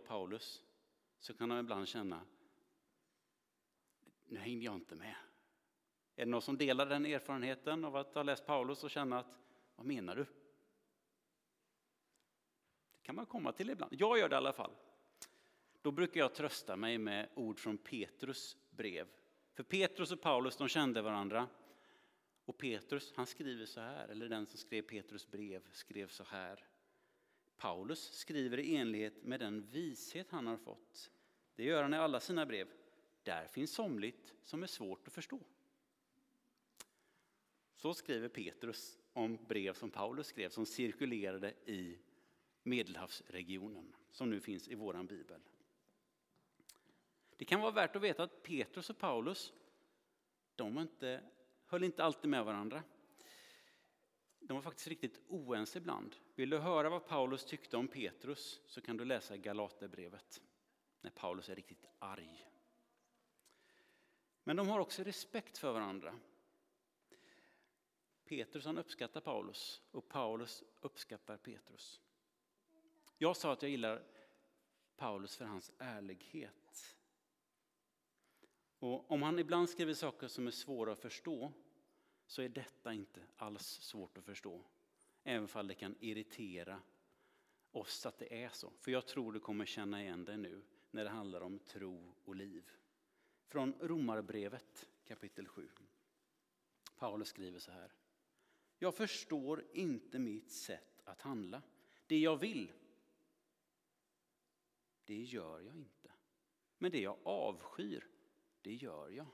Paulus så kan han ibland känna, nu hängde jag inte med. Är det någon som delar den erfarenheten av att ha läst Paulus och känna att, vad menar du? Det kan man komma till ibland. Jag gör det i alla fall. Då brukar jag trösta mig med ord från Petrus brev. För Petrus och Paulus de kände varandra. Och Petrus han skriver så här, eller den som skrev Petrus brev skrev så här. Paulus skriver i enlighet med den vishet han har fått. Det gör han i alla sina brev. Där finns somligt som är svårt att förstå. Så skriver Petrus om brev som Paulus skrev som cirkulerade i Medelhavsregionen som nu finns i våran bibel. Det kan vara värt att veta att Petrus och Paulus de inte, höll inte alltid med varandra. De var faktiskt riktigt oense ibland. Vill du höra vad Paulus tyckte om Petrus så kan du läsa Galaterbrevet när Paulus är riktigt arg. Men de har också respekt för varandra. Petrus han uppskattar Paulus och Paulus uppskattar Petrus. Jag sa att jag gillar Paulus för hans ärlighet. Och om han ibland skriver saker som är svåra att förstå så är detta inte alls svårt att förstå. Även om det kan irritera oss att det är så. För jag tror du kommer känna igen det nu när det handlar om tro och liv. Från Romarbrevet kapitel 7. Paulus skriver så här. Jag förstår inte mitt sätt att handla. Det jag vill, det gör jag inte. Men det jag avskyr, det gör jag.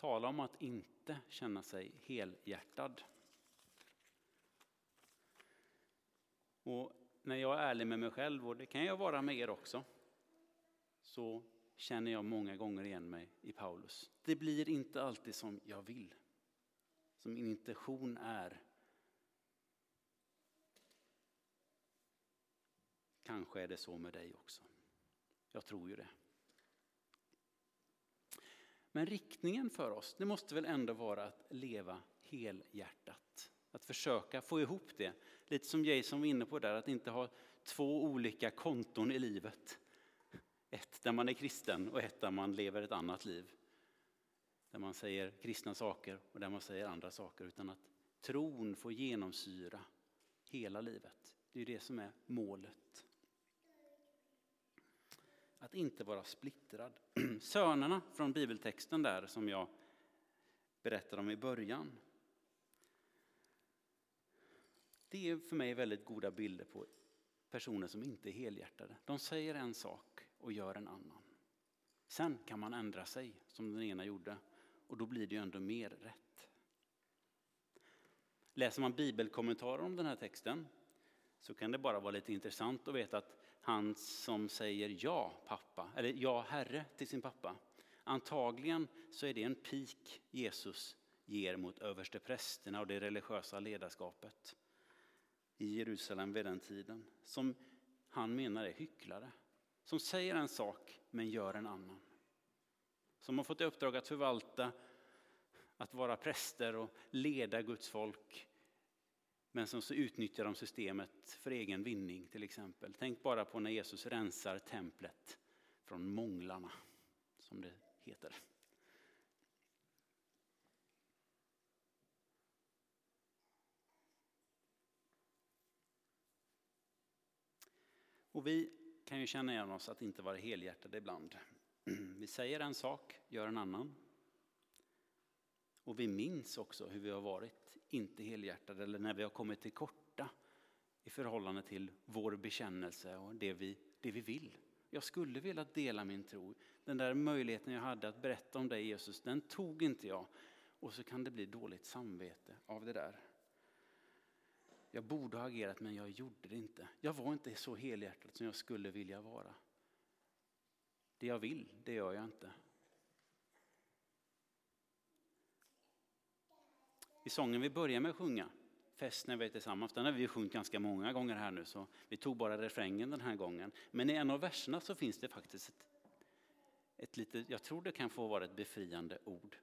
Tala om att inte känna sig helhjärtad. Och när jag är ärlig med mig själv, och det kan jag vara med er också, så känner jag många gånger igen mig i Paulus. Det blir inte alltid som jag vill. Som min intention är. Kanske är det så med dig också. Jag tror ju det. Men riktningen för oss, det måste väl ändå vara att leva helhjärtat. Att försöka få ihop det. Lite som Jason var inne på där, att inte ha två olika konton i livet. Ett där man är kristen och ett där man lever ett annat liv. Där man säger kristna saker och där man säger andra saker. Utan att tron får genomsyra hela livet. Det är det som är målet. Att inte vara splittrad. Sönerna från bibeltexten där som jag berättade om i början. Det är för mig väldigt goda bilder på personer som inte är helhjärtade. De säger en sak och gör en annan. Sen kan man ändra sig som den ena gjorde och då blir det ju ändå mer rätt. Läser man bibelkommentarer om den här texten så kan det bara vara lite intressant att veta att han som säger ja pappa, eller ja herre till sin pappa, antagligen så är det en pik Jesus ger mot översteprästerna och det religiösa ledarskapet i Jerusalem vid den tiden, som han menar är hycklare. Som säger en sak men gör en annan. Som har fått i uppdrag att förvalta, att vara präster och leda Guds folk. Men som så utnyttjar de systemet för egen vinning till exempel. Tänk bara på när Jesus rensar templet från månglarna, som det heter. Och vi kan ju känna igen oss att inte vara helhjärtade ibland. Vi säger en sak, gör en annan. Och vi minns också hur vi har varit inte helhjärtade eller när vi har kommit till korta i förhållande till vår bekännelse och det vi, det vi vill. Jag skulle vilja dela min tro. Den där möjligheten jag hade att berätta om dig Jesus, den tog inte jag. Och så kan det bli dåligt samvete av det där. Jag borde ha agerat men jag gjorde det inte. Jag var inte så helhjärtad som jag skulle vilja vara. Det jag vill, det gör jag inte. I sången vi börjar med att sjunga, Fest när vi är tillsammans, den har vi sjungit ganska många gånger här nu så vi tog bara refrängen den här gången. Men i en av verserna så finns det faktiskt ett, ett lite, jag tror det kan få vara ett befriande ord.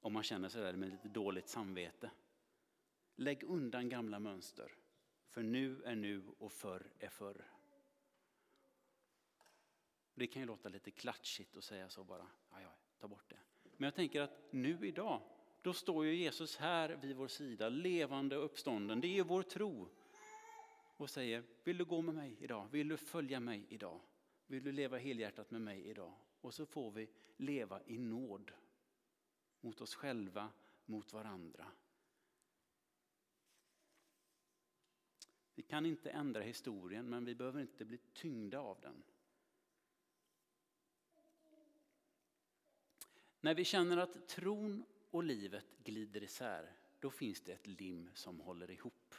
Om man känner sig där med lite dåligt samvete. Lägg undan gamla mönster, för nu är nu och förr är förr. Det kan ju låta lite klatschigt att säga så bara, ja, ja, ta bort det. Men jag tänker att nu idag, då står ju Jesus här vid vår sida, levande och uppstånden. Det är vår tro. Och säger, vill du gå med mig idag? Vill du följa mig idag? Vill du leva helhjärtat med mig idag? Och så får vi leva i nåd mot oss själva, mot varandra. Vi kan inte ändra historien, men vi behöver inte bli tyngda av den. När vi känner att tron och livet glider isär, då finns det ett lim som håller ihop.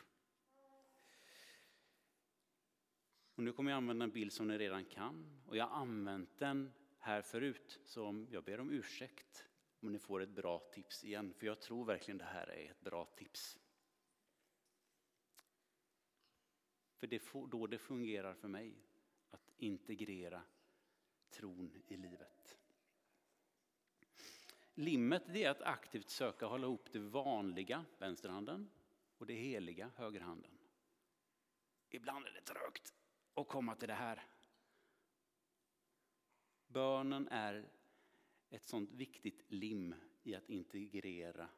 Och nu kommer jag använda en bild som ni redan kan och jag har använt den här förut så jag ber om ursäkt om ni får ett bra tips igen för jag tror verkligen det här är ett bra tips. För det är då det fungerar för mig att integrera tron i livet. Limmet det är att aktivt söka hålla ihop det vanliga, vänsterhanden, och det heliga, högerhanden. Ibland är det trögt att komma till det här. Bönen är ett sånt viktigt lim i att integrera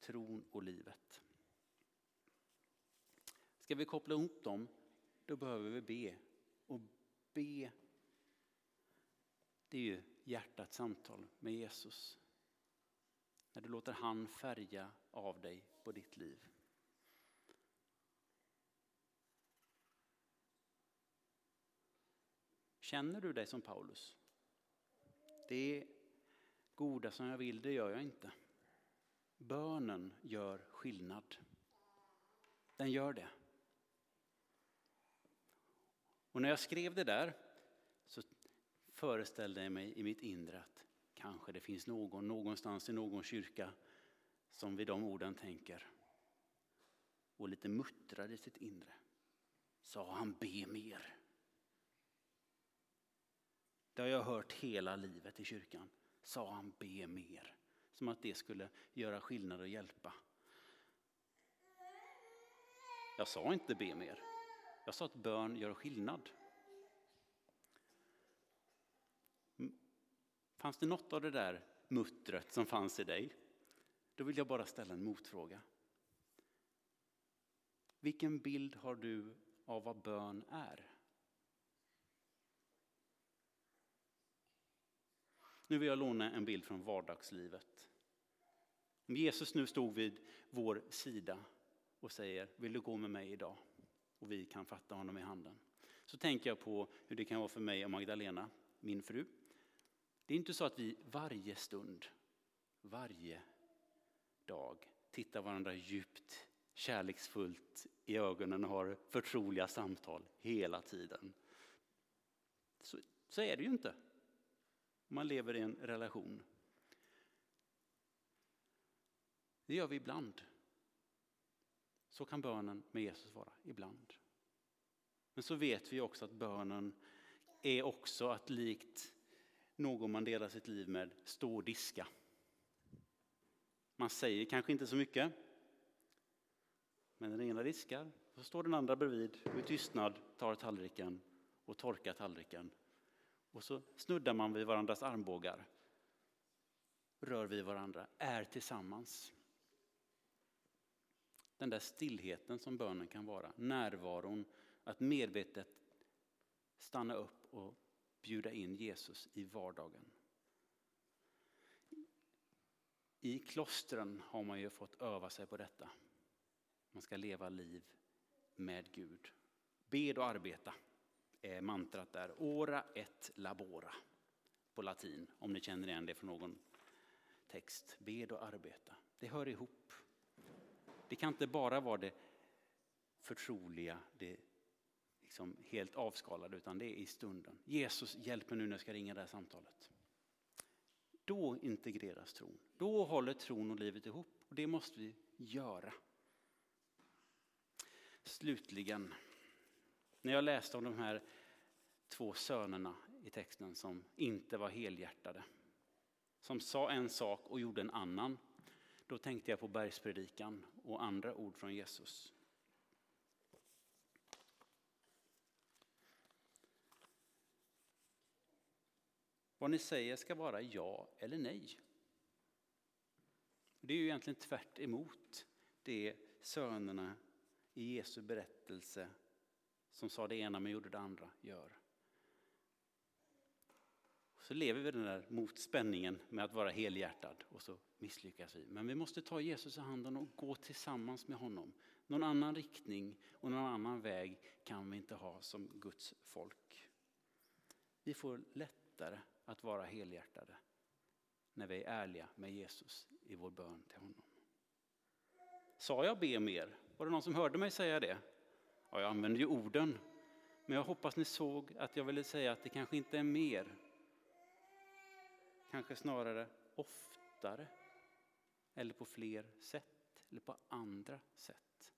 tron och livet. Ska vi koppla ihop dem, då behöver vi be. Och be, det är ju hjärtats samtal med Jesus. När du låter han färga av dig på ditt liv. Känner du dig som Paulus? Det goda som jag vill, det gör jag inte. Bönen gör skillnad. Den gör det. Och när jag skrev det där så föreställde jag mig i mitt inre att kanske det finns någon någonstans i någon kyrka som vid de orden tänker och lite muttrar i sitt inre. Sa han be mer? Det har jag hört hela livet i kyrkan. Sa han be mer? Som att det skulle göra skillnad och hjälpa. Jag sa inte be mer. Jag sa att bön gör skillnad. Fanns det något av det där muttret som fanns i dig? Då vill jag bara ställa en motfråga. Vilken bild har du av vad bön är? Nu vill jag låna en bild från vardagslivet. Om Jesus nu stod vid vår sida och säger, vill du gå med mig idag? Och vi kan fatta honom i handen. Så tänker jag på hur det kan vara för mig och Magdalena, min fru. Det är inte så att vi varje stund, varje dag tittar varandra djupt, kärleksfullt i ögonen och har förtroliga samtal hela tiden. Så, så är det ju inte. Man lever i en relation. Det gör vi ibland. Så kan bönen med Jesus vara, ibland. Men så vet vi också att bönen är också att likt någon man delar sitt liv med stå och diska. Man säger kanske inte så mycket. Men den ena diskar, så står den andra bredvid och i tystnad tar tallriken och torkar tallriken och så snuddar man vid varandras armbågar, rör vid varandra, är tillsammans. Den där stillheten som bönen kan vara, närvaron, att medvetet stanna upp och bjuda in Jesus i vardagen. I klostren har man ju fått öva sig på detta. Man ska leva liv med Gud. Bed och arbeta är mantrat där. Ora et labora på latin, om ni känner igen det från någon text. Bed och arbeta. Det hör ihop. Det kan inte bara vara det förtroliga, det liksom helt avskalade, utan det är i stunden. Jesus, hjälp mig nu när jag ska ringa det här samtalet. Då integreras tron. Då håller tron och livet ihop. Och det måste vi göra. Slutligen, när jag läste om de här två sönerna i texten som inte var helhjärtade, som sa en sak och gjorde en annan, Då tänkte jag på bergspredikan och andra ord från Jesus. Vad ni säger ska vara ja eller nej. Det är ju egentligen tvärt emot det sönerna i Jesu berättelse som sa det ena men gjorde det andra gör. Så lever vi den där motspänningen med att vara helhjärtad och så misslyckas vi. Men vi måste ta Jesus i handen och gå tillsammans med honom. Någon annan riktning och någon annan väg kan vi inte ha som Guds folk. Vi får lättare att vara helhjärtade när vi är ärliga med Jesus i vår bön till honom. Sa jag be mer? Var det någon som hörde mig säga det? Ja, jag använde ju orden. Men jag hoppas ni såg att jag ville säga att det kanske inte är mer. Kanske snarare oftare. Eller på fler sätt. Eller på andra sätt.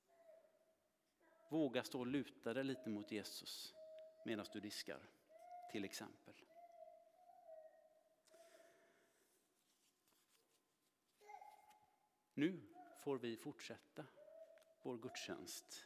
Våga stå och luta dig lite mot Jesus medan du diskar. Till exempel. Nu får vi fortsätta vår gudstjänst.